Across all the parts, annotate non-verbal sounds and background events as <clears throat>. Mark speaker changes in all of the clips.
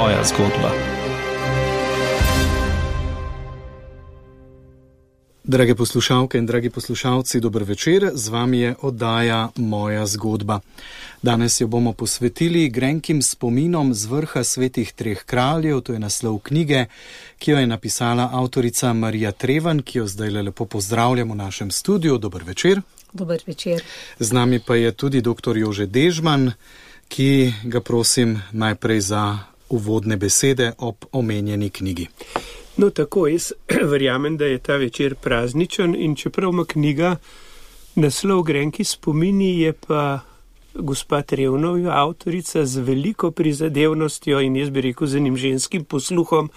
Speaker 1: moja zgodba.
Speaker 2: Drage poslušalke in dragi poslušalci, dober večer, z vami je oddaja Moja zgodba. Danes jo bomo posvetili grenkim spominom z vrha svetih treh kraljev, to je naslov knjige, ki jo je napisala avtorica Marija Trevan, ki jo zdaj lepo pozdravljamo v našem studiu. Dober večer.
Speaker 3: Dober večer.
Speaker 2: Z nami pa je tudi dr. Jože Dežman, ki ga prosim najprej za uvodne besede ob omenjeni knjigi.
Speaker 4: No, tako jaz <clears throat> verjamem, da je ta večer prazničen in čeprav ima knjiga naslov Grenki spomini, je pa gospa Trevnov, avtorica z veliko prizadevnostjo in jaz bi rekel z enim ženskim posluhom,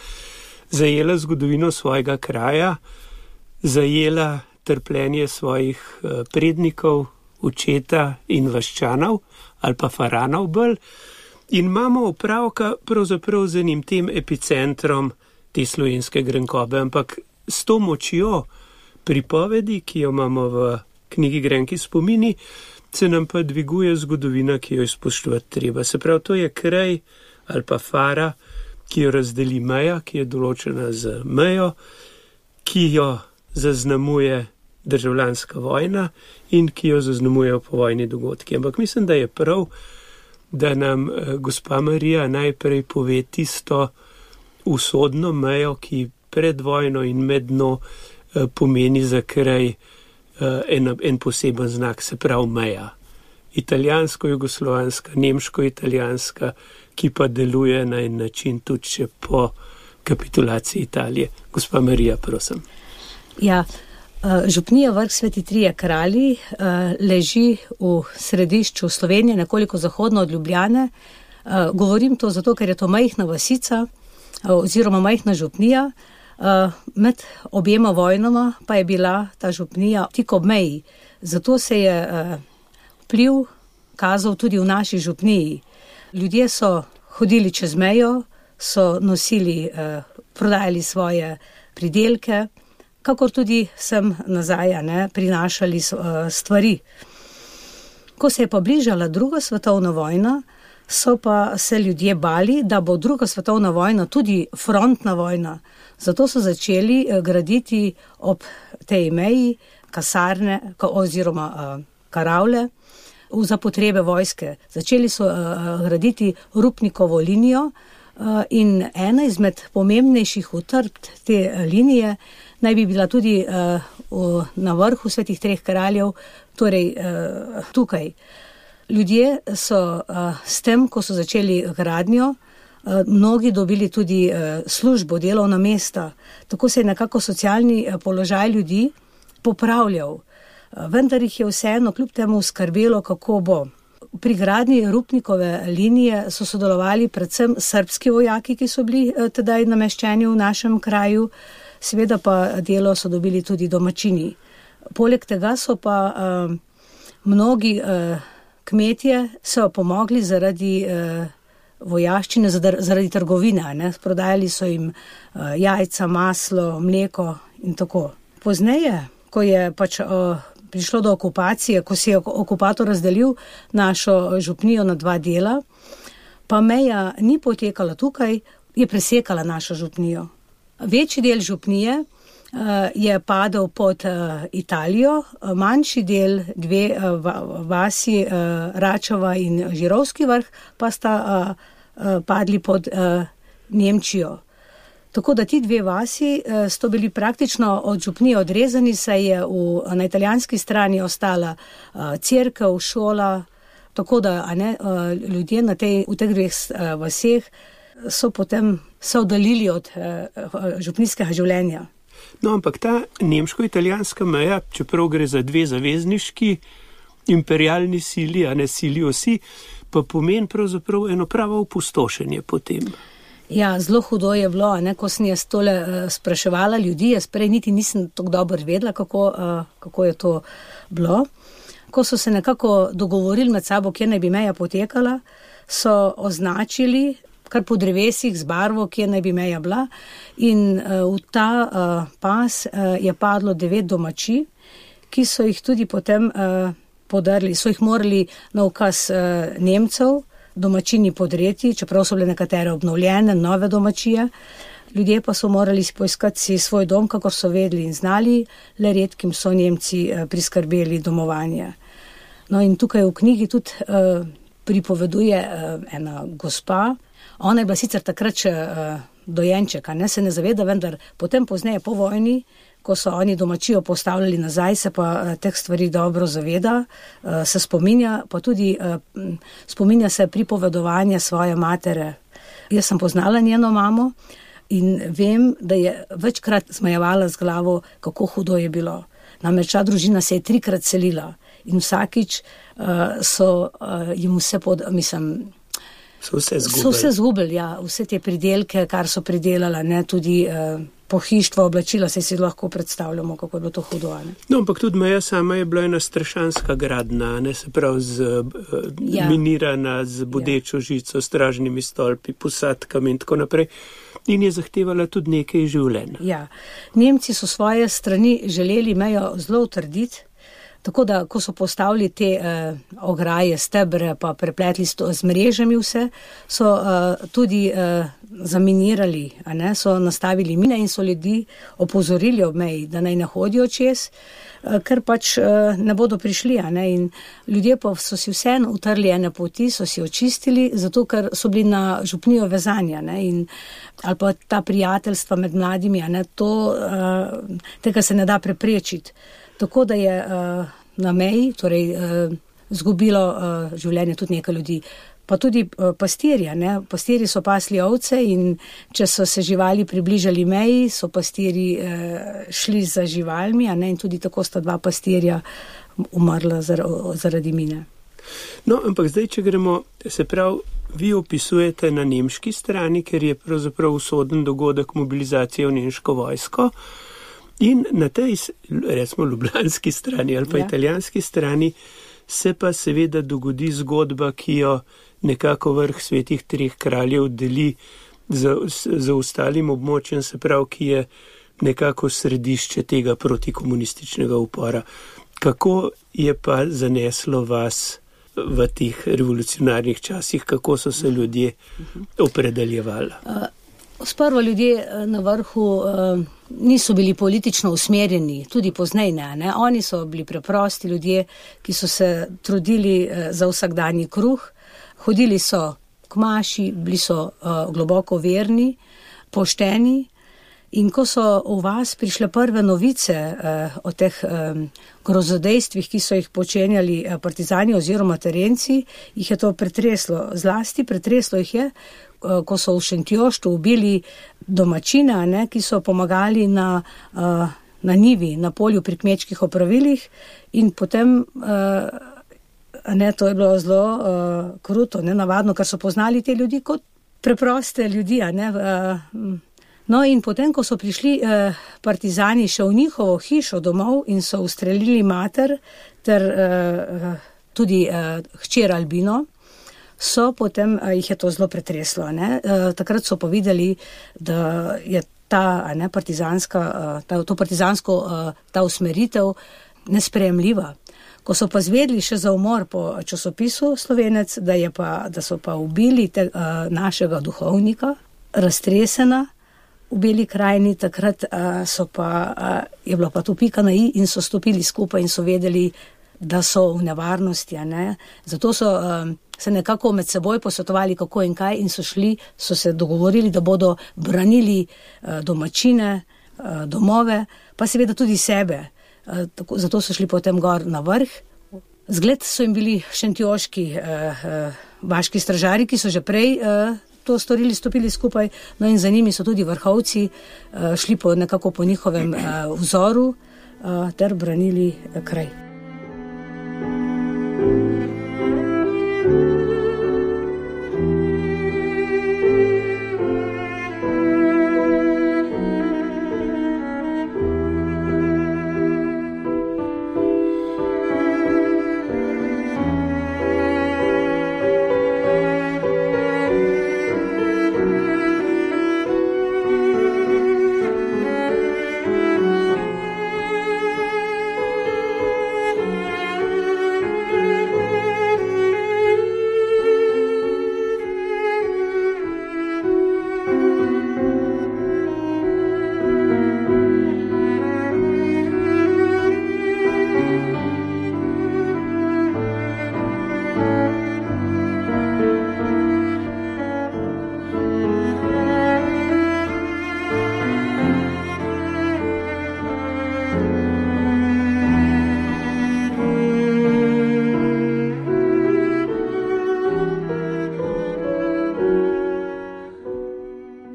Speaker 4: zajela zgodovino svojega kraja, zajela trpljenje svojih eh, prednikov, očeta in vaščanov ali pa faranov bolj. In imamo opravka pravzaprav z enim tem epicentrom te slovenske grenkobe, ampak s to močjo pripovedi, ki jo imamo v knjigi Grenki spomini, se nam pa dviguje zgodovina, ki jo izpoštovati treba. Se pravi, to je kraj ali pa fara, ki jo razdeli meja, ki je določena z mejo, ki jo zaznamuje državljanska vojna in ki jo zaznamujejo povojni dogodki. Ampak mislim, da je prav, da nam eh, gospa Marija najprej pove tisto usodno mejo, ki pred vojno in medno eh, pomeni za kraj eh, en, en poseben znak, se pravi meja. Italijansko-jugoslovanska, nemško-italijanska, ki pa deluje na en način tudi še po kapitulaciji Italije. Gospa Marija, prosim.
Speaker 3: Ja, župnija vrh Sveti Trije kralji eh, leži v središču Slovenije, nekoliko zahodno od Ljubljane. Eh, govorim to zato, ker je to majhna vasica oziroma majhna župnija. Med objema vojnama pa je bila ta župnija tik ob meji. Zato se je vpliv kazal tudi v naši župniji. Ljudje so hodili čez mejo, so nosili, prodajali svoje pridelke, kakor tudi sem nazaj, ne, prinašali uh, stvari. Ko se je pa bližala druga svetovna vojna, so pa se ljudje bali, da bo druga svetovna vojna tudi frontna vojna. Zato so začeli uh, graditi ob tej meji kasarne oziroma uh, karavle za potrebe vojske. Začeli so graditi Rupnikovo linijo in ena izmed pomembnejših utrb te linije naj bi bila tudi uh, v, na vrhu svetih treh kraljev, torej uh, tukaj. Ljudje so uh, s tem, ko so začeli gradnjo, uh, mnogi dobili tudi uh, službo, delovna mesta, tako se je nekako socialni uh, položaj ljudi popravljal. Vendar jih je vseeno kljub temu skrbelo, kako bo. Pri gradnji Rupnikove linije so sodelovali predvsem srpski vojaki, ki so bili tedaj nameščeni v našem kraju, seveda pa delo so dobili tudi domačini. Poleg tega so pa uh, mnogi uh, kmetje se pomogli zaradi uh, vojaščine, zaradi trgovine. Ne? Prodajali so jim uh, jajca, maslo, mleko in tako. Pozneje, ko je pač. Uh, Prišlo do okupacije, ko si je okupator razdelil našo župnijo na dva dela, pa meja ni potekala tukaj, je presekala našo župnijo. Večji del župnije uh, je padel pod uh, Italijo, manjši del, dve uh, vasi, Račova in Žirovski vrh, pa sta padli pod Nemčijo. Tako da ti dve vasi uh, so bili praktično od župnije odrezani, saj je v, na italijanski strani ostala uh, crkva, šola, tako da ne, uh, ljudje tej, v teh dveh uh, vaseh so potem se oddaljili od eh, župnijskega življenja.
Speaker 4: No, ampak ta nemško-italijanska meja, čeprav gre za dve zavezniški imperialni sili, a ne sili osi, pa pomeni pravzaprav eno pravo opustošenje potem.
Speaker 3: Ja, zelo hudo je bilo, ne, ko sem jaz tole uh, spraševala ljudi, jaz prej niti nisem tako dobro vedela, kako, uh, kako je to bilo. Ko so se nekako dogovorili med sabo, kje naj bi meja potekala, so označili kar po drevesih z barvo, kje naj bi meja bila. In uh, v ta uh, pas uh, je padlo devet domači, ki so jih tudi potem uh, podarili, so jih morali na ukaz uh, Nemcev domačini podreti, čeprav so bile nekatere obnovljene, nove domačije. Ljudje pa so morali poiskati svoj dom, kako so vedeli in znali, le redkim so Nemci priskrbeli domovanje. No in tukaj v knjigi tudi uh, pripoveduje uh, ena gospa. Ona je bila sicer takrat še uh, dojenček, ne se ne zaveda, vendar potem pozneje po vojni ko so oni domačijo postavljali nazaj, se pa uh, teh stvari dobro zaveda, uh, se spominja, pa tudi uh, spominja se pripovedovanja svoje matere. Jaz sem poznala njeno mamo in vem, da je večkrat zmajevala z glavo, kako hudo je bilo. Namreč ta družina se je trikrat selila in vsakič uh, so uh, jim vse pod, mislim,
Speaker 4: So vse zgubili.
Speaker 3: So vse zgubili, ja, vse te pridelke, kar so pridelala, ne tudi. Uh, pohištva, oblačila, se si lahko predstavljamo, kako je bilo to hudo.
Speaker 4: No, ampak tudi meja sama je bila ena strašanska gradna, ne se prav z, ja. minirana z bodečo ja. žico, stražnimi stolpi, posadkami in tako naprej. In je zahtevala tudi nekaj življenja.
Speaker 3: Ja. Nemci so svoje strani želeli mejo zelo utrditi. Tako da, ko so postavili te uh, ograje, stebre, pa prepletli z mrežami vse, so uh, tudi uh, zaminirali, ne, so nastavili mine in so ljudi opozorili ob meji, da naj ne hodijo čez, uh, ker pač uh, ne bodo prišli. Ne, in ljudje pa so si vseeno utrli ene poti, so si očistili, zato ker so bili na župnijo vezanja ne, in, ali pa ta prijateljstva med mladimi, ne, to, uh, tega se ne da preprečiti tako da je uh, na meji torej, uh, zgubilo uh, življenje tudi nekaj ljudi. Pa tudi uh, pastirja. Ne? Pastirji so pasli ovce in če so se živali približali meji, so pastirji uh, šli za živalmi in tudi tako sta dva pastirja umrla zar zaradi mine.
Speaker 4: No, ampak zdaj, če gremo, se pravi, vi opisujete na nemški strani, ker je pravzaprav usoden dogodek mobilizacije v nemško vojsko. Uh, In na tej, recimo, ljubljanski strani ali pa ja. italijanski strani se pa seveda dogodi zgodba, ki jo nekako vrh svetih treh kraljev deli za, za ostalim območjem, se pravi, ki je nekako središče tega protikomunističnega upora. Kako je pa zaneslo vas v teh revolucionarnih časih, kako so se ljudje mhm. opredeljevali? Uh.
Speaker 3: Sprva ljudje eh, na vrhu uh, niso bili politično usmerjeni, tudi pozneje ne, ne. Oni so bili preprosti ljudje, ki so se trudili uh, za vsakdanji kruh, hodili so k maši, bili so globoko verni, pošteni. In ko so v vas prišle prve novice uh, o teh um, grozodejstvih, ki so jih počenjali partizani oziroma terenci, jih je to pretreslo. Zlasti pretreslo jih je, Eh, ko so v Šentjoštu ubili domačina, ne, ki so pomagali na, eh, na nivi, na polju pri kmečkih opravilih in potem. Eh, ne, to je bilo zelo uh, kruto, ne navadno, ker so poznali te ljudi kot preproste ljudi. Ne, uh, no, in potem, ko so prišli uh, partizani še v njihovo hišo domov in so ustrelili mater ter uh, tudi uh, hčer Albino, so potem jih je to zelo pretreslo. Uh, takrat so povedali, da je ta, ne, partizanska, uh, ta, to partizansko uh, ta usmeritev nespremljiva. Ko so pa zvedli še za umor po časopisu Slovenec, da, pa, da so pa ubili te, našega duhovnika, raztresena v beli krajini, takrat uh, pa, je bilo pa to pika na i in so stopili skupaj in so vedeli, da so v nevarnosti. Ne? Zato so. Se nekako med seboj posvetovali, kako in kaj, in so šli, so se dogovorili, da bodo branili uh, domačine, uh, domove, pa seveda tudi sebe. Uh, tako, zato so šli potem gor na vrh. Zgled so jim bili šentjoški, vaški stražari, ki so že prej. To storili, stopili skupaj, no in za njimi so tudi vrhovci šli po nekako po njihovem vzoru ter branili kraj.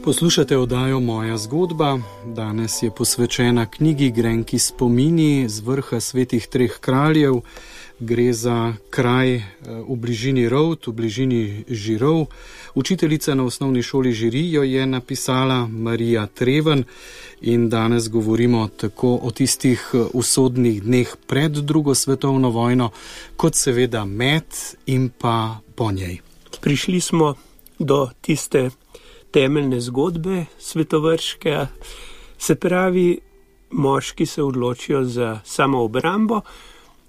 Speaker 2: Poslušate oddajo Moja zgodba. Danes je posvečena knjigi Grenki spomini z vrha svetih treh kraljev. Gre za kraj eh, v bližini Rovt, v bližini Žirov. Učiteljica na osnovni šoli Žirijo je napisala Marija Treven in danes govorimo tako o tistih eh, usodnih dneh pred drugo svetovno vojno, kot seveda med in pa po njej.
Speaker 4: Prišli smo do tiste temeljne zgodbe svetovrške, se pravi, moški se odločijo za samo obrambo.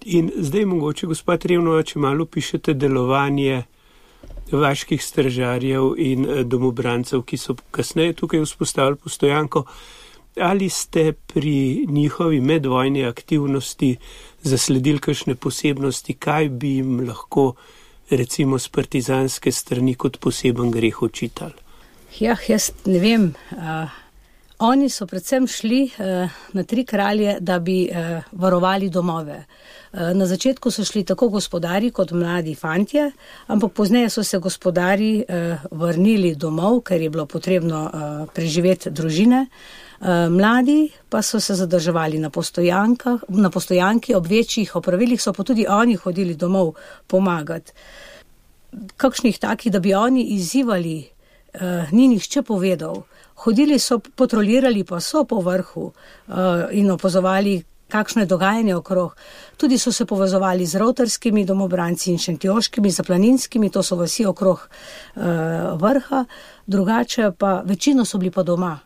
Speaker 4: In zdaj mogoče, gospod Revno, če malo pišete delovanje vaških stražarjev in eh, domobrancev, ki so kasneje tukaj vzpostavili postojanko, ali ste pri njihovi medvojni aktivnosti zasledili kakšne posebnosti, kaj bi jim lahko recimo z partizanske strani kot poseben greh očitali?
Speaker 3: Ja, jaz ne vem. Uh, oni so predvsem šli uh, na tri kralje, da bi uh, varovali domove. Na začetku so šli tako gospodari kot mladi fantje, ampak pozneje so se gospodari eh, vrnili domov, ker je bilo potrebno eh, preživeti družine. Mladi pa so se zadrževali na, na postojanki, ob večjih opravilih so pa tudi oni hodili domov pomagati. Kakšnih takih, da bi oni izzivali uh, ni nihče povedal. Hodili so, patrolirali pa so po vrhu uh, in opozovali, kakšno je dogajanje okrog. Tudi so se povezovali z rotarskimi domobranci in šentjoškimi, zaplaninskimi, to so vsi okrog uh, vrha, drugače pa večino so bili pa doma.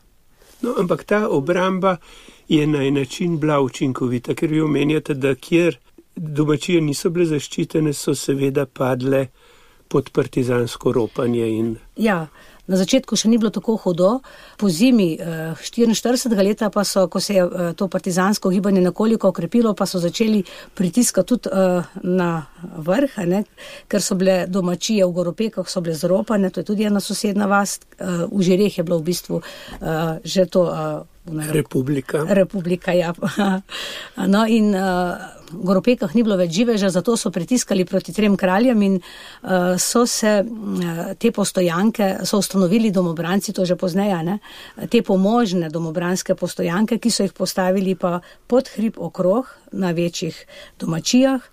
Speaker 4: No, ampak ta obramba je na en način bila učinkovita, ker vi omenjate, da kjer domačije niso bile zaščitene, so seveda padle pod partizansko ropanje. In...
Speaker 3: Ja. Na začetku še ni bilo tako hudo, po zimi 44. Eh, leta pa so, ko se je eh, to partizansko gibanje nekoliko okrepilo, pa so začeli pritiskati tudi eh, na vrh, ne? ker so bile domačije v Goropekah, so bile zropane, to je tudi ena sosedna vas, v Žireh je bilo v bistvu že to.
Speaker 4: Republika.
Speaker 3: Republika, ja. <laughs> No, in uh, Goropekah ni bilo več živeža, zato so pritiskali proti trem kraljem in uh, so se uh, te postojanke, so ustanovili domobranci, to že pozneje, ne, te pomožne domobranske postojanke, ki so jih postavili pa pod hrib okrog na večjih domačijah.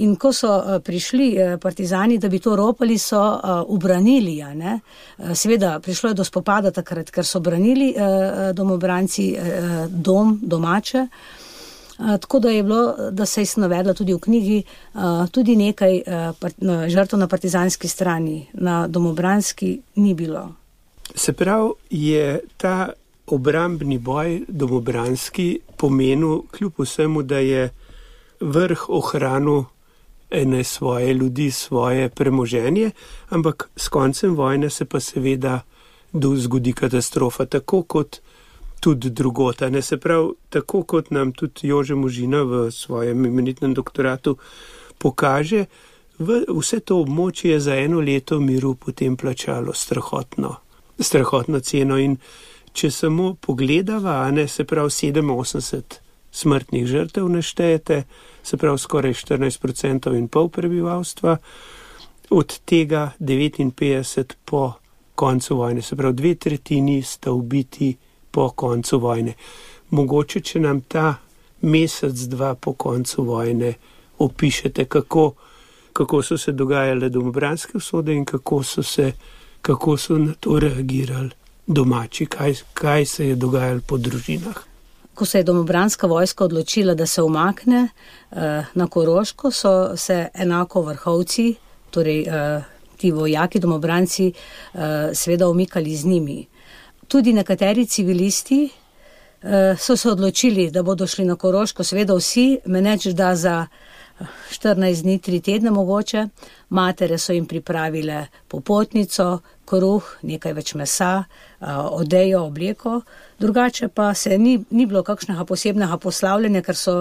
Speaker 3: In ko so uh, prišli partizani, da bi to ropali, so ubranili. Uh, seveda, prišlo je do spopada takrat, ker so branili domobranci dom, domače. Tako da je bilo, da se je navedla tudi v knjigi, tudi nekaj žrtev na partizanski strani, na domobranski ni bilo.
Speaker 4: Se pravi, je ta obrambni boj domobranski pomenil, kljub vsemu, da je vrh ohranil ene svoje ljudi, svoje premoženje, ampak s koncem vojne se pa seveda zgodi katastrofa, tako kot tudi drugota. Ne se pravi, tako kot nam tudi Jože Možina v svojem imenitnem doktoratu pokaže, v, vse to območje je za eno leto miru potem plačalo strahotno, strahotno ceno in če samo pogledava, ne se pravi 87 smrtnih žrtev neštejete, se pravi skoraj 14% in pol prebivalstva, od tega 59 po koncu vojne, se pravi dve tretjini sta ubiti po koncu vojne. Mogoče, če nam ta mesec, dva po koncu vojne opišete, kako, kako so se dogajale domobranske vsode in kako so, se, kako so na to reagirali domači, kaj, kaj se je dogajalo po družinah
Speaker 3: ko se je domobranska vojska odločila, da se umakne eh, na Koroško, so se enako vrhovci, torej eh, ti vojaki, domobranci, eh, seveda umikali z njimi. Tudi nekateri civilisti eh, so se odločili, da bodo šli na Koroško, seveda vsi, meneč da za 14 dni, 3 tedne mogoče. Matere so jim pripravile popotnico, kruh, nekaj več mesa, odejo, obleko. Drugače pa se ni, ni bilo kakšnega posebnega poslavljanja, ker so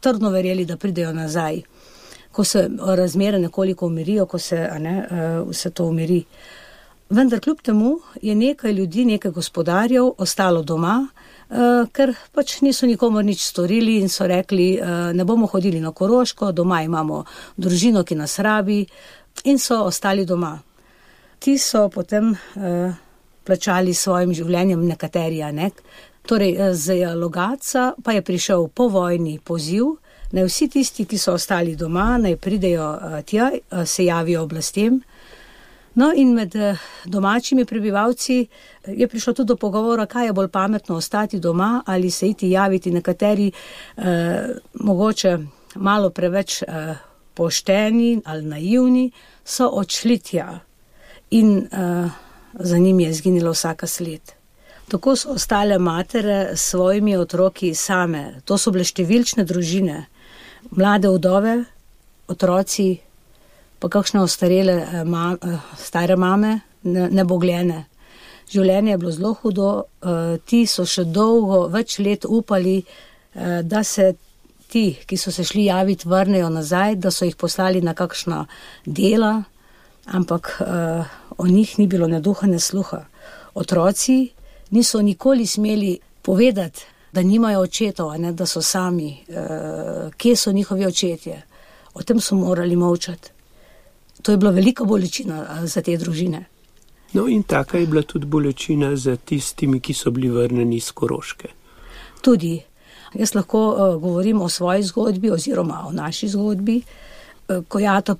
Speaker 3: trdno verjeli, da pridejo nazaj. Ko se razmere nekoliko umirijo, ko se ne, vse to umiri. Vendar kljub temu je nekaj ljudi, nekaj gospodarjev ostalo doma, uh, ker pač niso nikomu nič storili in so rekli, uh, ne bomo hodili na Koroško, doma imamo družino, ki nas rabi in so ostali doma. Ti so potem uh, plačali s svojim življenjem nekateri, ne. Torej, z Logaca pa je prišel po vojni poziv, naj vsi tisti, ki so ostali doma, naj pridejo tja, se javijo oblastem. No, in med domačimi prebivalci je prišlo tudi do pogovora, kaj je bolj pametno ostati doma ali se iti javiti. Nekateri, eh, mogoče malo preveč eh, pošteni ali naivni, so odšli tja in eh, za njimi je zginila vsaka sled. Tako so ostale matere s svojimi otroki same. To so bile številčne družine, mlade vdove, otroci, pa kakšne ostarele eh, ma, eh, stare mame, nebogljene. Ne Življenje je bilo zelo hudo, eh, ti so še dolgo, več let upali, da se ti, ki so se šli javiti, vrnejo nazaj, da so jih poslali na kakšna dela, ampak o njih ni bilo ne duha, ne sluha. Otroci niso nikoli smeli povedati, da nimajo očetov, ne, da so sami, kje so njihovi očetje. O tem so morali molčati. To je bila velika bolečina za te družine.
Speaker 4: No, in taka je bila tudi bolečina za tistimi, ki so bili vrnjeni iz Koroške.
Speaker 3: Tudi. Jaz lahko uh, govorim o svoji zgodbi oziroma o naši zgodbi, uh, ko je Ato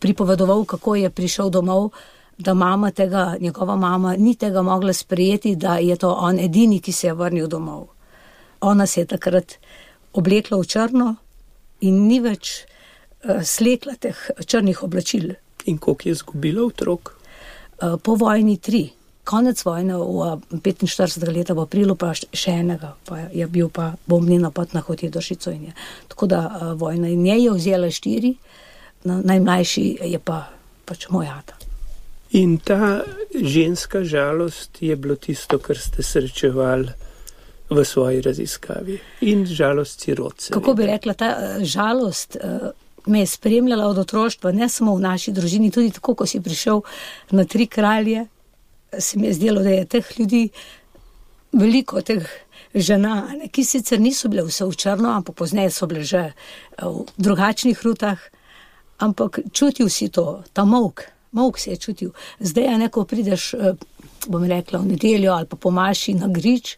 Speaker 3: pripovedoval, kako je prišel domov da mama tega, njegova mama ni tega mogla sprejeti, da je to on edini, ki se je vrnil domov. Ona se je takrat oblekla v črno in ni več slekla teh črnih oblačil.
Speaker 4: In koliko je izgubila otrok?
Speaker 3: Uh, po vojni tri. Konec vojne v 45 letih, v aprilu pa še enega, pa je bil pa bombni napad na hoti do Šicovinja. Tako da uh, vojna in njej je vzela štiri, najmlajši je pa pač moj ata.
Speaker 4: In ta ženska žalost je bilo tisto, kar ste srečevali v svoji raziskavi. In žalost siroce.
Speaker 3: Kako bi rekla, ta eh, žalost me je spremljala od otroštva, ne samo v naši družini, tudi tako, ko si prišel na tri kralje, se mi je zdelo, da je teh ljudi veliko, teh žena, ne, ki sicer niso bile vse v črno, ampak pozneje so bile že v drugačnih rutah, ampak čutil si to, ta mok mok se je čutil. Zdaj, a neko prideš, eh, bom rekla, v nedeljo ali pa pomaši na grič,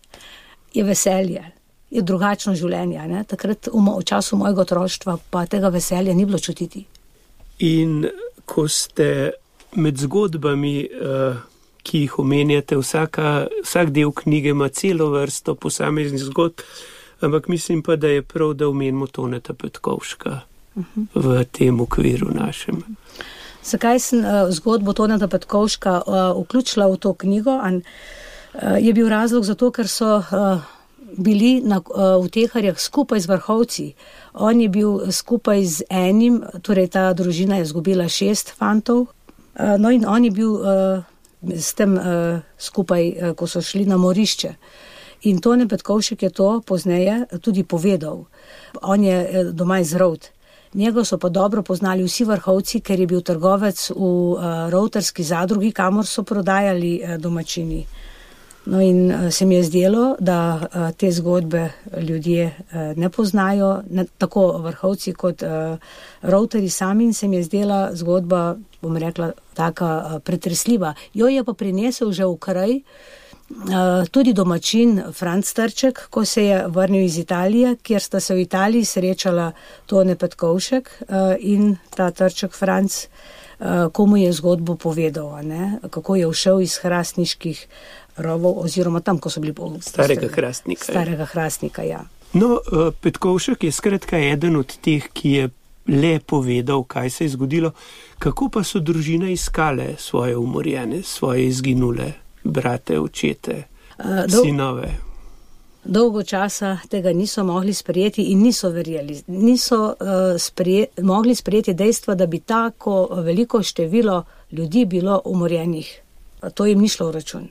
Speaker 3: je veselje, je drugačno življenje. Ne? Takrat v, v času mojega otroštva pa tega veselja ni bilo čutiti.
Speaker 4: In ko ste med zgodbami, uh, ki jih omenjate, vsaka, vsak del knjige ima celo vrsto posameznih zgodb, ampak mislim pa, da je prav, da omenimo Toneta Petkovška uh -huh. v tem okviru našem. Uh -huh.
Speaker 3: Zakaj sem uh, zgodbo Toneta Petkovška uh, vključila v to knjigo? Je bil razlog zato, ker so bili na, uh, v teharjah skupaj z vrhovci. On je bil skupaj z enim, torej ta družina je izgubila šest fantov, uh, no in on je bil uh, s tem uh, skupaj, uh, ko so šli na morišče. In Tone Petkovšek je to pozneje tudi povedal. On je doma iz Rod. Njega so pa dobro poznali vsi vrhovci, ker je bil trgovec v uh, routerski zadrugi, kamor so prodajali uh, domačini. No in uh, se mi je zdelo, da uh, te zgodbe ljudje uh, ne poznajo, ne, tako vrhovci kot uh, routeri sami in se mi je zdela zgodba, bom rekla, taka uh, pretresljiva. Jo je pa prinesel že v kraj. Eh, tudi domačin Franc Trček, ko se je vrnil iz Italije, kjer sta se v Italiji srečala Tone Petkovšek eh, in ta Trček Franc, eh, komu je zgodbo povedal, ne? kako je všel iz hrastniških rovov oziroma tam, ko so bili
Speaker 4: bolj starega hrastnika.
Speaker 3: Starega hrastnika, ja.
Speaker 4: No, Petkovšek je skratka eden od teh, ki je le povedal, kaj se je zgodilo, kako pa so družine iskale svoje umorjene, svoje izginule brate, očete, uh, dol sinove.
Speaker 3: Dolgo časa tega niso mogli sprejeti in niso verjeli. Niso uh, sprije, mogli sprejeti dejstva, da bi tako veliko število ljudi bilo umorjenih. To jim ni šlo v račun.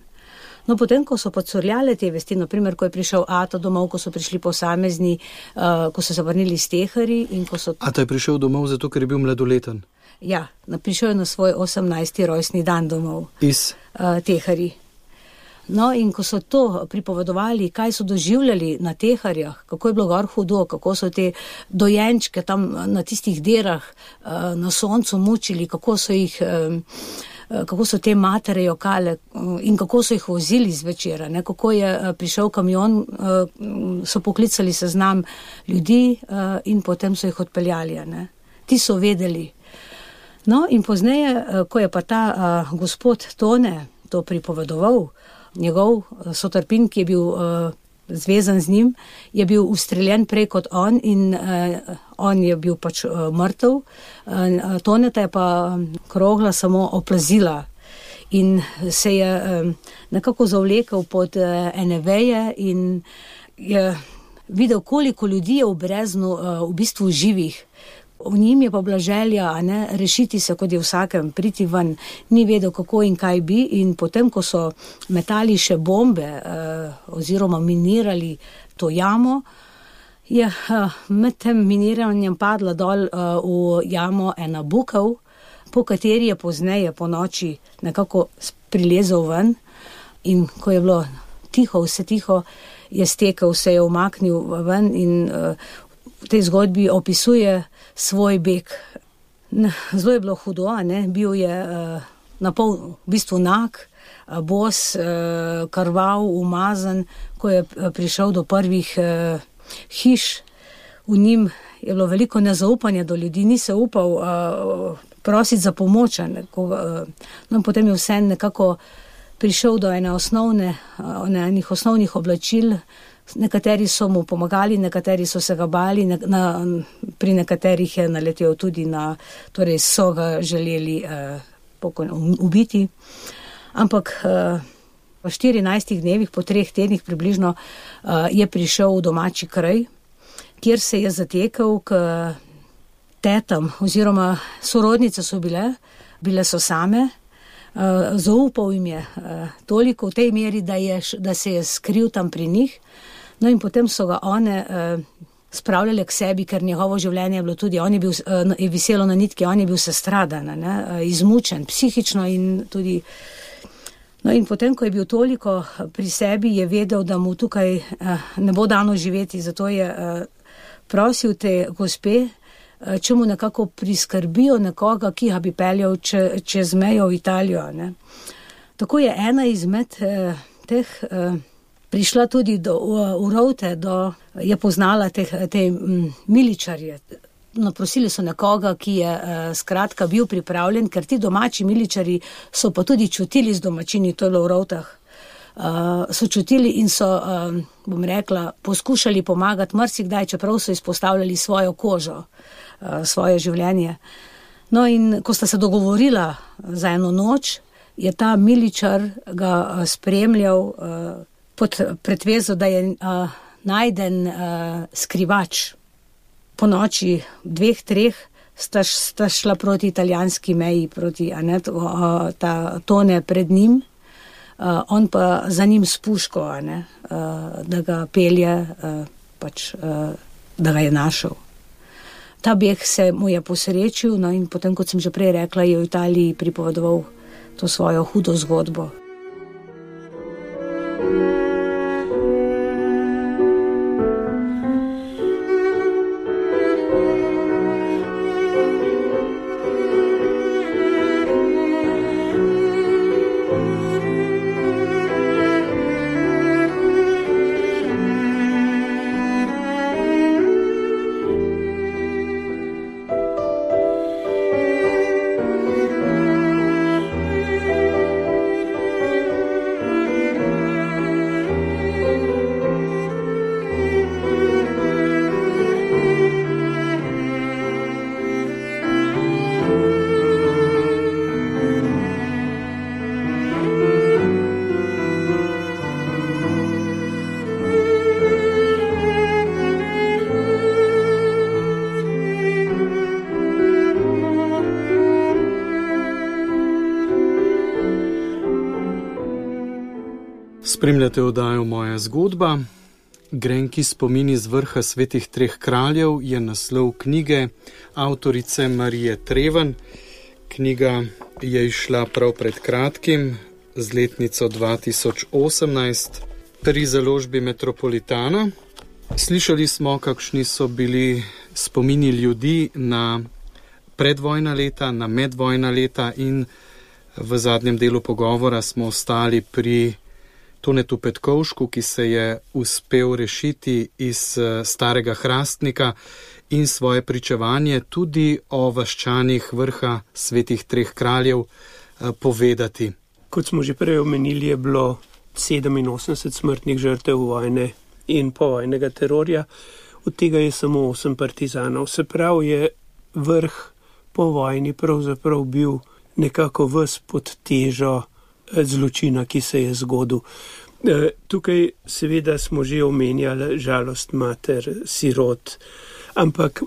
Speaker 3: No, potem, ko so podcurljale te vesti, naprimer, ko je prišel Ato domov, ko so prišli posamezni, uh, ko so se vrnili iz tehari. So...
Speaker 2: Ato je prišel domov zato, ker je bil mladoleten.
Speaker 3: Ja, prišel je na svoj 18. rojstni dan domov.
Speaker 2: Iz
Speaker 3: uh, tehari. No, in ko so to pripovedovali, kaj so doživljali na teharjah, kako je bilo gor hudo, kako so te dojenčke tam na tistih derah uh, na soncu mučili, kako so jih uh, kako so te matere jokale in kako so jih vozili zvečer, ne, kako je prišel kamion, so poklicali seznam ljudi in potem so jih odpeljali. Ne. Ti so vedeli. No, in pozneje, ko je pa ta gospod Tone to pripovedoval, njegov sotrpin, ki je bil zvezan z njim, je bil ustreljen prej kot on in uh, on je bil pač uh, mrtev. Uh, toneta je pa krogla samo oplazila in se je um, nekako zavlekel pod uh, ene veje in je videl, koliko ljudi je v breznu uh, v bistvu živih. V njim je pa bila želja ne, rešiti se, kot je vsakem, priti ven, ni vedel, kako in kaj bi. In potem, ko so metali še bombe eh, oziroma minirali to jamo, je eh, med tem miniranjem padla dol eh, v jamo ena bukev, po kateri je pozneje po noči nekako prilezel ven. In ko je bilo tiho, vse tiho, je stekel, se je umaknil ven in uh, v tej zgodbi opisuje svoj beg. Zelo je bilo hudo, ne? bil je uh, na pol, v bistvu nak, uh, bos, uh, krval, umazan, ko je prišel do prvih uh, hiš. V njim je bilo veliko nezaupanja do ljudi, ni se upal uh, prositi za pomoč. Neko, uh, no, potem je vse nekako prišel do ene osnovne, uh, enih osnovnih oblačil. Nekateri so mu pomagali, nekateri so se ga bali, na, na, pri nekaterih je naletel tudi na, torej so ga želeli eh, pokojno ubiti. Ampak eh, v 14 dnevih, po treh tednih približno, eh, je prišel v domači kraj, kjer se je zatekel k tetam, oziroma sorodnice so bile, bile so same. Uh, zaupal jim je uh, toliko v tej meri, da, je, da se je skril tam pri njih. No, in potem so ga one uh, spravljali k sebi, ker njegovo življenje je bilo tudi, on je bil je viselo na nitki, on je bil sestradan, uh, izmučen, psihično in tudi. No, in potem, ko je bil toliko pri sebi, je vedel, da mu tukaj ne bo dano živeti, zato je prosil te gospe, če mu nekako priskrbijo nekoga, ki ga bi peljal če, čez mejo v Italijo. Ne. Tako je ena izmed uh, teh. Uh, prišla tudi do Urovte, do, je poznala te, te miličarje. Naprosili so nekoga, ki je uh, skratka bil pripravljen, ker ti domači miličari so pa tudi čutili z domačini to v Urovtah. Uh, so čutili in so, um, bom rekla, poskušali pomagati marsikdaj, čeprav so izpostavljali svojo kožo, svoje življenje. No in ko sta se dogovorila za eno noč, je ta miličar ga spremljal uh, pod pretvezo, da je najden skrivač. Po noči, dveh, treh, sta, sta šla proti italijanski meji, proti Anet, ta tone pred njim, uh, on pa za njim spuško, uh, da ga pelje, uh, pač, uh, da ga je našel. Ta beg se mu je posrečil, no in potem, kot sem že prej rekla, je v Italiji pripovedoval to svojo hudo zgodbo.
Speaker 2: Spremljate oddajo Moja zgodba. Grenki spomini z vrha svetih treh kraljev je naslov knjige avtorice Marije Treven. Knjiga je išla prav pred kratkim, z letnico 2018, pri založbi Metropolitana. Slišali smo, kakšni so bili spomini ljudi na predvojna leta, na medvojna leta in V zadnjem delu pogovora smo ostali pri Tonetu Petkovšku, ki se je uspel rešiti iz eh, starega hrastnika in svoje pričevanje tudi o vaščanih vrha svetih treh kraljev eh, povedati.
Speaker 4: Kot smo že prej omenili, je bilo 87 smrtnih žrtev vojne in povojnega terorja, od tega je samo 8 partizanov. Se pravi, je vrh po vojni pravzaprav bil nekako vs pod težo zločina, ki se je zgodil. Eh, tukaj seveda smo že omenjali žalost mater, sirot, ampak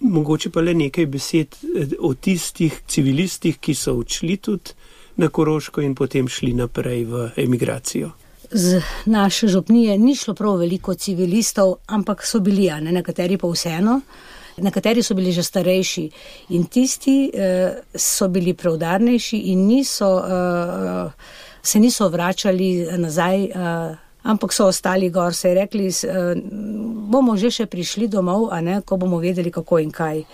Speaker 4: mogoče pa le nekaj besed eh, o tistih civilistih, ki so odšli tudi na Koroško in potem šli naprej v emigracijo.
Speaker 3: Z naše župnije ni šlo prav veliko civilistov, ampak so bili, ne nekateri pa vseeno. Nekateri so bili že starejši in tisti eh, so bili preudarnejši in niso, eh, se niso vračali nazaj, eh, ampak so ostali gor, se je rekli, eh, bomo že še prišli domov, ne, ko bomo vedeli, kako in kaj.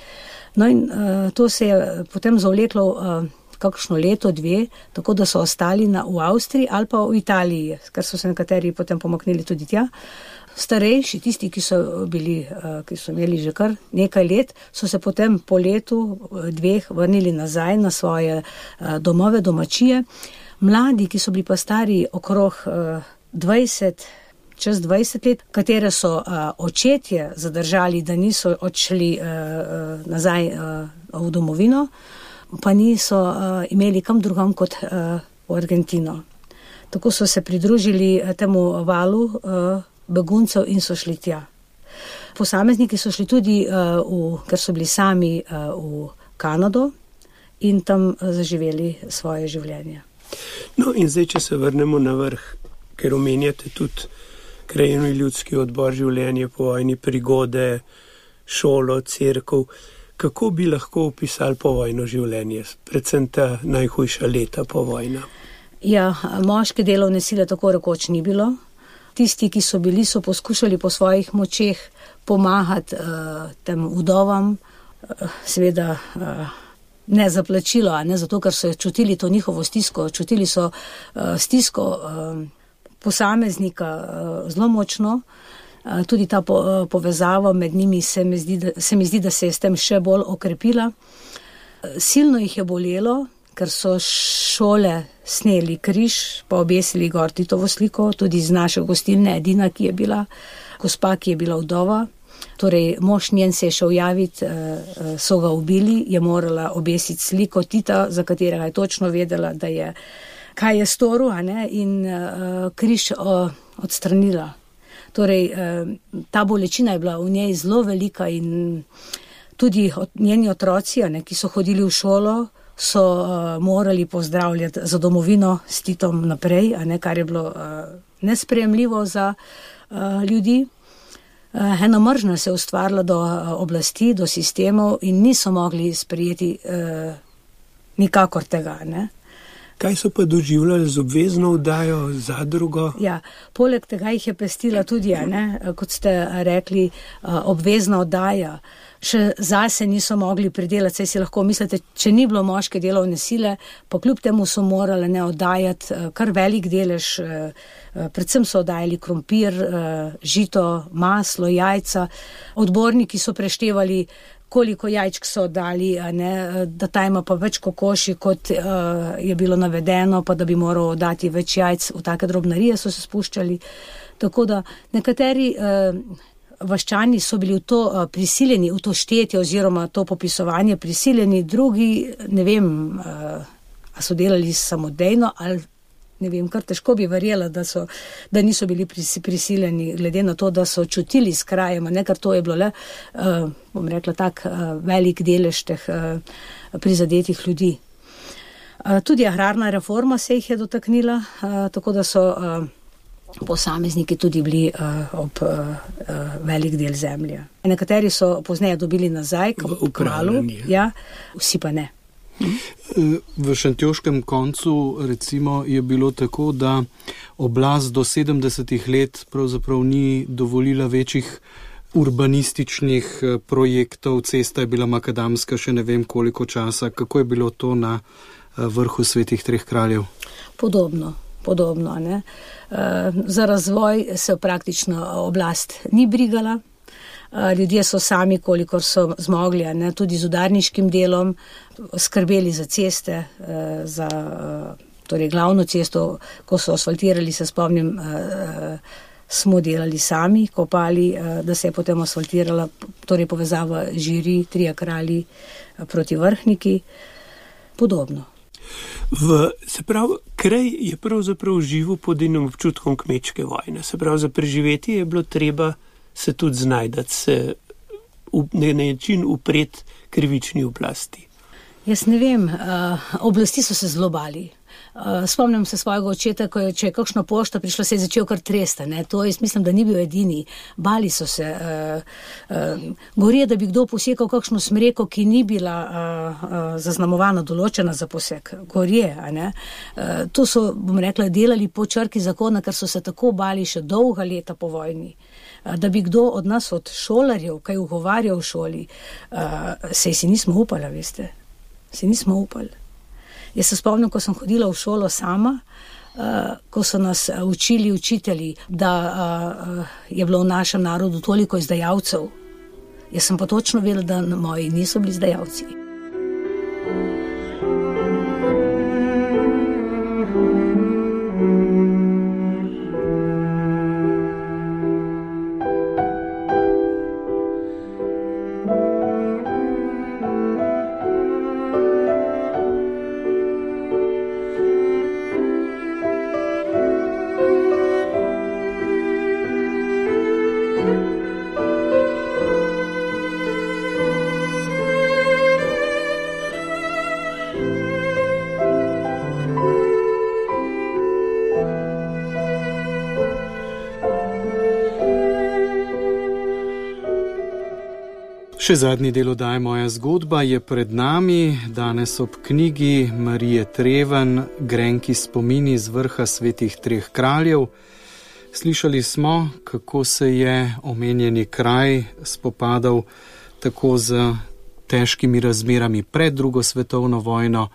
Speaker 3: No in eh, to se je potem zavleklo. Eh, kakšno leto, dve, tako da so ostali na, v Avstriji ali pa v Italiji, ker so se nekateri potem pomaknili tudi tja. Starejši, tisti, ki so, bili, eh, ki so imeli že kar nekaj let, so se potem po letu, eh, dveh, vrnili nazaj na svoje eh, domove, domačije. Mladi, ki so bili pa stari okrog 20, čez 20 let, katere so očetje zadržali, da niso odšli nazaj v domovino, pa niso uh, imeli kam drugam kot uh, v Argentino. Tako so se pridružili uh, temu valu uh, beguncev in so šli tja. Posamezniki so šli tudi, uh, v, ker so bili sami uh, v Kanado in tam zaživeli svoje življenje.
Speaker 4: No, in zdaj, če se vrnemo na vrh, ker omenjate tudi krajino ljudski odbor življenja po vojni, prigode, šolo, crkv kako bi lahko opisali povojno življenje, predvsem ta najhujša leta po vojni?
Speaker 3: Ja, moške delovne sile tako rekoč ni bilo. Tisti, ki so bili, so poskušali po svojih močeh pomagati uh, tem vdovam, uh, seveda uh, ne za plačilo, ne zato, ker so čutili to njihovo stisko, čutili so uh, stisko uh, posameznika uh, zelo močno. Uh, Eh, tudi ta po, eh, povezava med njimi se mi, zdi, da, se mi zdi, da se je s tem še bolj okrepila. Eh, silno jih je bolelo, ker so šole sneli križ, pa obesili gor Titovo sliko, tudi iz naše gostilne, edina, ki je bila, gospa, ki je bila vdova. Torej, mož njen se je šel javiti, so ga ubili, je morala obesiti sliko Tita, za katerega je točno vedela, da je, kaj je storil, in uh, križ uh, odstranila. Torej, eh, ta bolečina je bila v njej zelo velika in tudi njeni otroci, ne, ki so hodili v šolo, so uh, morali pozdravljati za domovino s Titom naprej, ne, kar je bilo uh, nespremljivo za uh, ljudi. Uh, ena mržnja se je ustvarila do uh, oblasti, do sistemov in niso mogli sprijeti uh, nikakor tega. Ne.
Speaker 4: Kaj so pa doživljali z obvezno vdajo za drugo?
Speaker 3: Ja, poleg tega jih je pestila tudi, ne, kot ste rekli, obvezna vdaja. Še zase niso mogli pridelati, saj si lahko mislite, če ni bilo moške delovne sile, pa kljub temu so morali ne oddajati kar velik delež, predvsem so oddajali krompir, žito, maslo, jajca. Odborniki so preštevali koliko jajčk so dali, ne, da ta ima pa več kokoši, kot uh, je bilo navedeno, pa da bi moral dati več jajc v take drobnarije, so se spuščali. Tako da nekateri uh, vaščani so bili v to uh, prisiljeni, v to štetje oziroma to popisovanje prisiljeni, drugi ne vem, uh, a so delali samodejno ali ne vem, kar težko bi verjela, da, so, da niso bili prisiljeni, glede na to, da so čutili s krajem, ne kar to je bilo le, uh, bom rekla, tak uh, velik delež teh uh, prizadetih ljudi. Uh, tudi agrarna reforma se jih je dotaknila, uh, tako da so uh, posamezniki tudi bili uh, ob uh, velik del zemlje. Nekateri so pozneje dobili nazaj, kot v kralu, ja, vsi pa ne.
Speaker 2: V Šantjoškem koncu recimo, je bilo tako, da oblast do 70 let pravzaprav ni dovolila večjih urbanističnih projektov, cesta je bila makadamska še ne vem koliko časa, kako je bilo to na vrhu svetih treh kraljev?
Speaker 3: Podobno. Podobno, za razvoj se praktično oblast ni brigala, ljudje so sami, kolikor so zmogli, ne, tudi z udarniškim delom, skrbeli za ceste, za torej glavno cesto, ko so asfaltirali, se spomnim, smo delali sami, kopali, da se je potem asfaltirala, torej povezava žiri, trija kralji proti vrhniki, podobno.
Speaker 4: V, se pravi, kraj je pravzaprav živo pod enim občutkom kmečke vojne. Se pravi, za preživeti je bilo treba se tudi znajdati, se na način upret krivični oblasti.
Speaker 3: Jaz ne vem, uh, oblasti so se zelo bali. Uh, spomnim se svojega očeta, ko je, če je kakšna pošta prišla, se je začel kar tresta. Ne? To jaz mislim, da ni bil edini. Bali so se. Uh, uh, Gorije, da bi kdo posekal kakšno smreko, ki ni bila uh, uh, zaznamovana, določena za poseg. Gorije. Uh, to so, bom rekla, delali po črki zakona, ker so se tako bali še dolga leta po vojni. Uh, da bi kdo od nas, od šolarjev, kaj ugovarjal v šoli, uh, se si nismo upali, veste. Se nismo upali. Jaz se spomnim, ko sem hodila v šolo sama, uh, ko so nas uh, učili učitelji, da uh, je bilo v našem narodu toliko izdajalcev. Jaz sem pa točno vedela, da moji niso bili izdajalci.
Speaker 2: Še zadnji del oddaje Moja zgodba je pred nami, danes ob knjigi Marije Treven, Grenki spomini z vrha svetih treh kraljev. Slišali smo, kako se je omenjeni kraj spopadal tako z težkimi razmerami pred drugo svetovno vojno,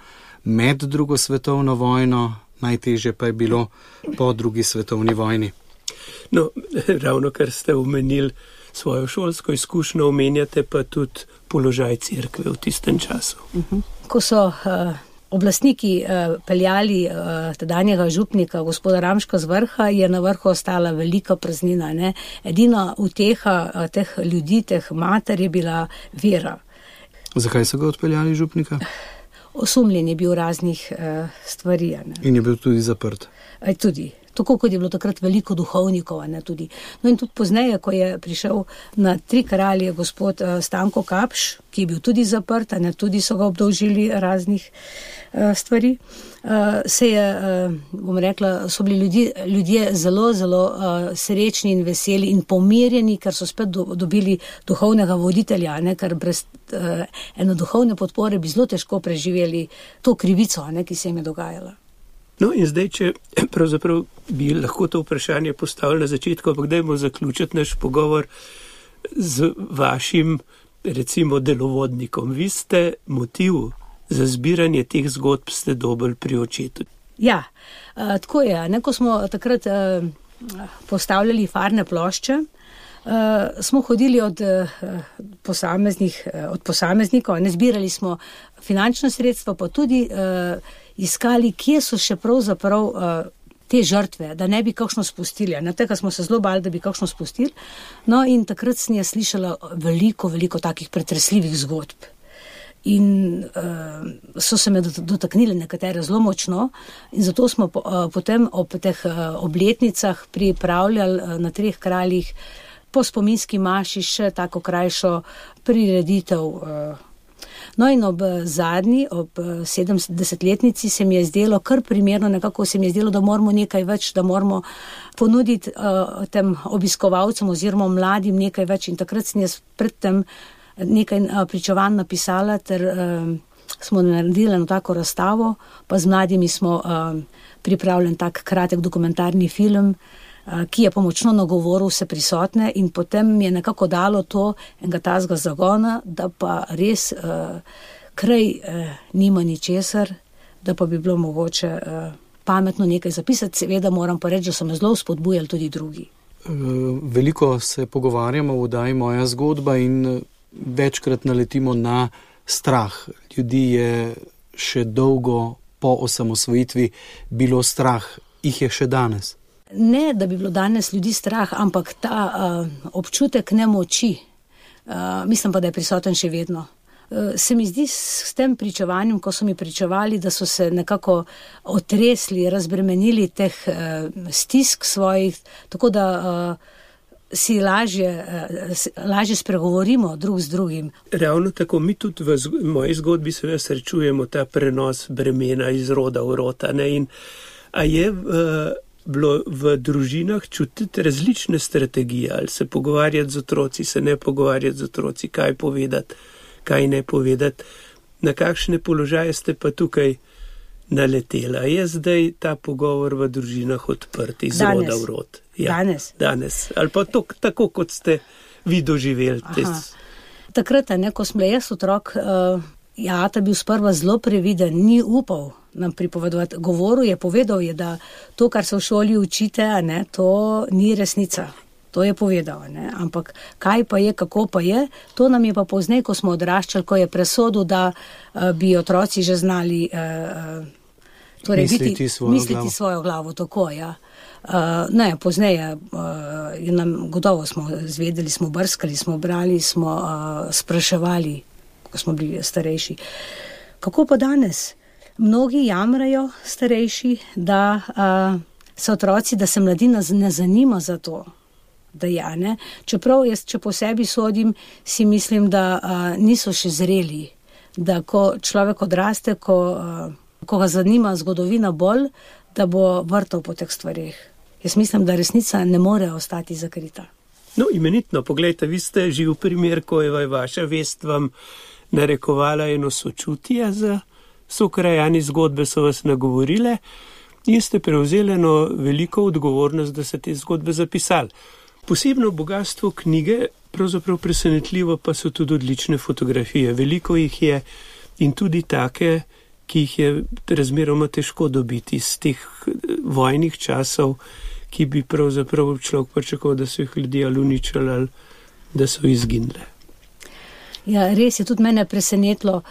Speaker 2: med drugo svetovno vojno, najtežje pa je bilo po drugi svetovni vojni.
Speaker 4: No, <laughs> ravno kar ste omenili svojo šolsko izkušnjo omenjate, pa tudi položaj crkve v tistem času.
Speaker 3: Mhm. Ko so uh, oblastniki uh, peljali uh, tedanjega župnika, gospoda Ramška z vrha, je na vrhu ostala velika praznina. Ne? Edina uteha uh, teh ljudi, teh mater je bila vera.
Speaker 2: Zakaj so ga odpeljali župnika?
Speaker 3: Osumljen je bil raznih uh, stvari.
Speaker 2: In je bil tudi zaprt.
Speaker 3: Aj, tudi tako kot je bilo takrat veliko duhovnikov. No in tudi pozneje, ko je prišel na tri kralje gospod uh, Stanko Kapš, ki je bil tudi zaprt, ne tudi so ga obdolžili raznih uh, stvari, uh, se je, uh, bom rekla, so bili ljudi, ljudje zelo, zelo uh, srečni in veseli in pomirjeni, ker so spet do, dobili duhovnega voditelja, ne, ker brez uh, eno duhovne podpore bi zelo težko preživeli to krivico, ne, ki se jim je dogajala.
Speaker 4: No, in zdaj, če <clears throat> pravzaprav bi lahko to vprašanje postavili na začetku, ampak dajmo zaključiti naš pogovor z vašim, recimo, delovodnikom. Vi ste motiv za zbiranje teh zgodb, ste dobili pri očetu.
Speaker 3: Ja, tako je. Ne, ko smo takrat postavljali farne plošče. Uh, smo hodili od, uh, posameznih, uh, od posameznikov, ne zbirali smo finančna sredstva, pa tudi uh, iskali, kje so še pravzaprav uh, te žrtve, da ne bi kakšno spustili. Na tega smo se zelo bali, da bi kakšno spustili. No, in takrat sem jaz slišala veliko, veliko takih pretresljivih zgodb. In uh, so se me dotaknile nekatere zelo močno, in zato smo po, uh, potem ob teh uh, obletnicah pripravljali uh, na treh kraljih po spominski maši še tako krajšo prireditev. Uh, No in ob eh, zadnji, ob 70-letnici, eh, se mi je zdelo kar primerno, nekako se mi je zdelo, da moramo nekaj več, da moramo ponuditi uh, tem obiskovalcem oziroma mladim nekaj več. In takrat sem jaz predtem nekaj uh, pričovanj napisala, ter uh, smo naredili eno tako razstavo, pa z mladimi smo uh, pripravljali tak kratek dokumentarni film. Eh, ki je pomočno nagovoril vse prisotne, in potem mi je nekako dalo to enega tazga zagona, da pa res uh, kraj uh, nima ničesar, da pa bi bilo mogoče uh, pametno nekaj zapisati. Seveda moram pa reči, da so me zelo spodbujali tudi drugi.
Speaker 2: Veliko se pogovarjamo o oddaji Moja zgodba in večkrat naletimo na strah. Ljudi je še dolgo po osamosvojitvi bilo strah, jih je še danes.
Speaker 3: Ne, da bi bilo danes ljudi strah, ampak ta uh, občutek nemoči, uh, mislim pa, da je prisoten še vedno. Uh, se mi zdi s tem pričevanjem, ko so mi pričevali, da so se nekako otresli, razbremenili teh uh, stisk svojih, tako da uh, si lažje, uh, lažje spregovorimo drug z drugim.
Speaker 4: Ravno tako mi tudi v moji zgodbi seveda srečujemo ta prenos bremena iz roda v rota. Ne? In a je uh, bilo v družinah čutiti različne strategije, ali se pogovarjati z otroci, se ne pogovarjati z otroci, kaj povedati, kaj ne povedati, na kakšne položaje ste pa tukaj naletela. Je zdaj ta pogovor v družinah odprt iz danes. roda v rod?
Speaker 3: Ja, danes.
Speaker 4: danes. Ali pa to, tako, kot ste vi doživeli.
Speaker 3: Takrat, ne, ko sem jaz otrok, ja, ta bil sprva zelo previden, ni upal nam pripovedovati. Govoril je, povedal je, da to, kar se v šoli učite, ne, to ni resnica. To je povedal, ne? ampak kaj pa je, kako pa je, to nam je pa pozneje, ko smo odraščali, ko je presodil, da uh, bi otroci že znali uh, torej
Speaker 2: misliti,
Speaker 3: biti,
Speaker 2: svojo,
Speaker 3: misliti
Speaker 2: glavo.
Speaker 3: svojo glavo. Tako, ja. uh, ne, pozneje uh, nam gotovo smo zvedeli, smo brskali, smo brali, smo uh, spraševali, ko smo bili starejši. Kako pa danes? Mnogi jamrajo starejši, da uh, so otroci, da se mladina ne zanima za to. Ja, Čeprav jaz, če po sebi sodim, si mislim, da uh, niso še zreli. Da ko človek odraste, ko, uh, ko ga zanima zgodovina bolj, da bo vrtal po teh stvarih. Jaz mislim, da resnica ne more ostati zakrita.
Speaker 4: No, imenitno, pogledajte, vi ste živ primer, ko je vaša vest vam narekovala eno sočutje za sokrajani zgodbe, so vas nagovorile in ste prevzeli eno veliko odgovornost, da ste te zgodbe zapisali. Posebno bogatstvo knjige, pravzaprav presenetljivo, pa so tudi odlične fotografije. Veliko jih je in tudi take, ki jih je razmeroma težko dobiti iz teh eh, vojnih časov, ki bi pravzaprav človek pričakoval, da so jih ljudje ali uničili ali da so izginile.
Speaker 3: Ja, res je tudi mene presenetilo.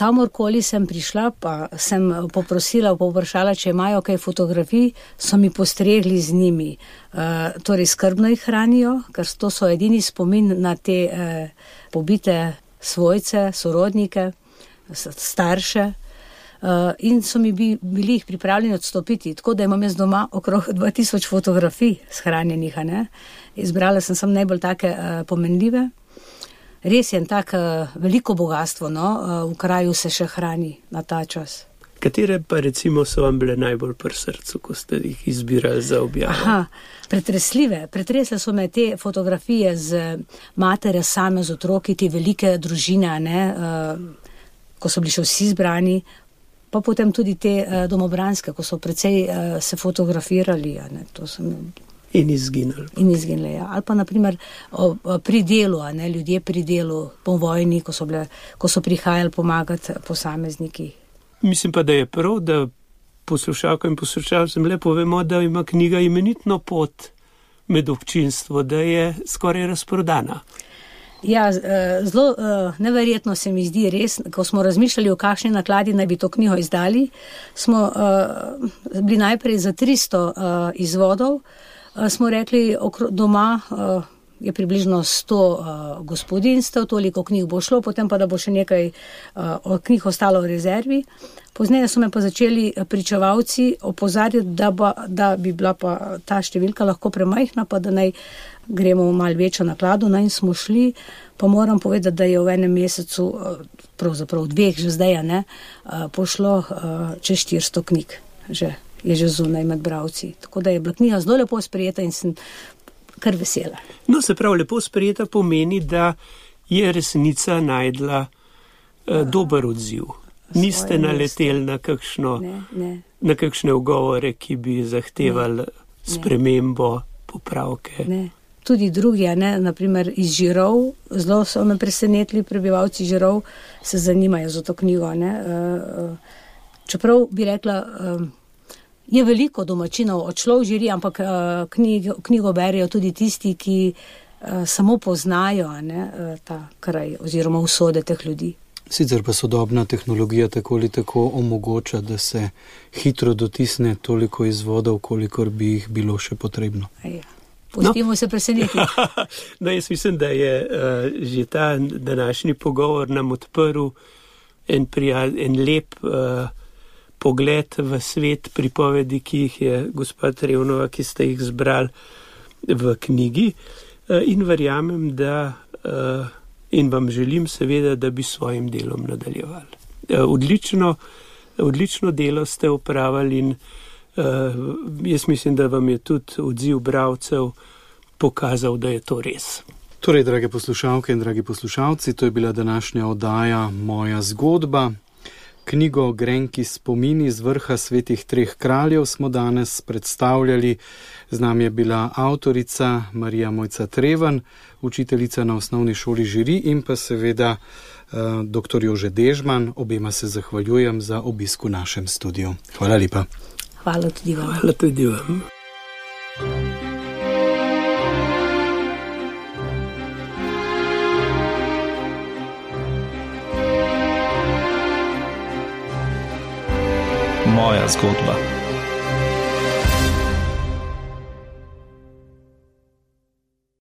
Speaker 3: Kamorkoli sem prišla, pa sem poprosila, površala, če imajo kaj fotografij, so mi postregli z njimi. Uh, torej, skrbno jih hranijo, ker to so edini spomin na te uh, pobite svojce, sorodnike, starše. Uh, in so mi bi, bili jih pripravljeni odstopiti, tako da imam jaz doma okrog <laughs> 2000 fotografij shranjenih. Izbrala sem samo najbolj take uh, pomenljive. Res je en tak uh, veliko bogatstvo, no, uh, v kraju se še hrani na ta čas.
Speaker 4: Katere pa recimo so vam bile najbolj pri srcu, ko ste jih izbirali za objavo?
Speaker 3: Aha, pretresljive. Pretresle so me te fotografije z matere same z otroki, te velike družine, ne, uh, ko so bili še vsi zbrani, pa potem tudi te uh, domobranske, ko so precej uh, se fotografirali. Ne,
Speaker 4: In izginili.
Speaker 3: In izginili, ja. Ali pa naprimer pri delu, ne, ljudje pri delu po vojni, ko so, bile, ko so prihajali pomagati posamezniki.
Speaker 4: Mislim pa, da je prav, da poslušalkam in poslušalcem lepo vemo, da ima knjiga imenitno pot med občinstvo, da je skoraj razprodana.
Speaker 3: Ja, e, zelo e, neverjetno se mi zdi res, ko smo razmišljali, v kakšni nakladi naj bi to knjigo izdali, smo uh, bili najprej za 300 uh, izvodov, smo rekli, doma eh, je približno 100 eh, gospodinstv, toliko knjig bo šlo, potem pa da bo še nekaj knjig ostalo v rezervi. Pozneje so me pa začeli pričevalci opozarjati, da, ba, da bi bila pa ta številka lahko premajhna, pa da naj gremo v mal večjo naklado. No in smo šli, pa moram povedati, da je v enem mesecu, pravzaprav dveh že zdaj, ne, pošlo čez 400 knjig. Že je že zunaj med bravci. Tako da je bila knjiga zelo lepo sprejeta in sem kar vesela.
Speaker 4: No, se pravi, lepo sprejeta pomeni, da je resnica najdla uh, dober odziv. Niste naleteli na, kakšno, ne, ne. na kakšne ugovore, ki bi zahtevali spremembo, popravke.
Speaker 3: Ne. Tudi drugi, ne, naprimer iz Žirov, zelo so me presenetili prebivalci Žirov, se zanimajo za to knjigo. Ne, uh, uh, čeprav bi rekla, um, je veliko domačinov odšlo v žiri, ampak uh, knjigo, knjigo berijo tudi tisti, ki uh, samo poznajo ne, uh, ta kraj oziroma usode teh ljudi.
Speaker 2: Sicer pa sodobna tehnologija tako ali tako omogoča, da se hitro dotisne toliko izvodov, kolikor bi jih bilo še potrebno.
Speaker 3: Ja. Pustimo no. se presenetiti. <laughs>
Speaker 4: no, jaz mislim, da je uh, že ta današnji pogovor nam odprl en, prijaz, en lep uh, pogled v svet pripovedi, ki jih je gospod Revnova, ki ste jih zbrali v knjigi. Uh, in verjamem, da. Uh, in vam želim seveda, da bi svojim delom nadaljevali. Eh, odlično, odlično delo ste upravili in jaz mislim, da vam je tudi odziv bravcev pokazal, da je to res.
Speaker 2: Torej, drage poslušalke in dragi poslušalci, to je bila današnja oddaja Moja zgodba. Knjigo Grenki spomini z vrha svetih treh kraljev smo danes predstavljali. Z nami je bila avtorica Marija Mojca Treven, učiteljica na osnovni šoli Žiri in pa seveda eh, dr. Jože Dežman. Obema se zahvaljujem za obisk v našem studiu. Hvala lepa.
Speaker 3: Hvala tudi vam.
Speaker 4: Hvala tudi vam.
Speaker 1: Moja zgodba.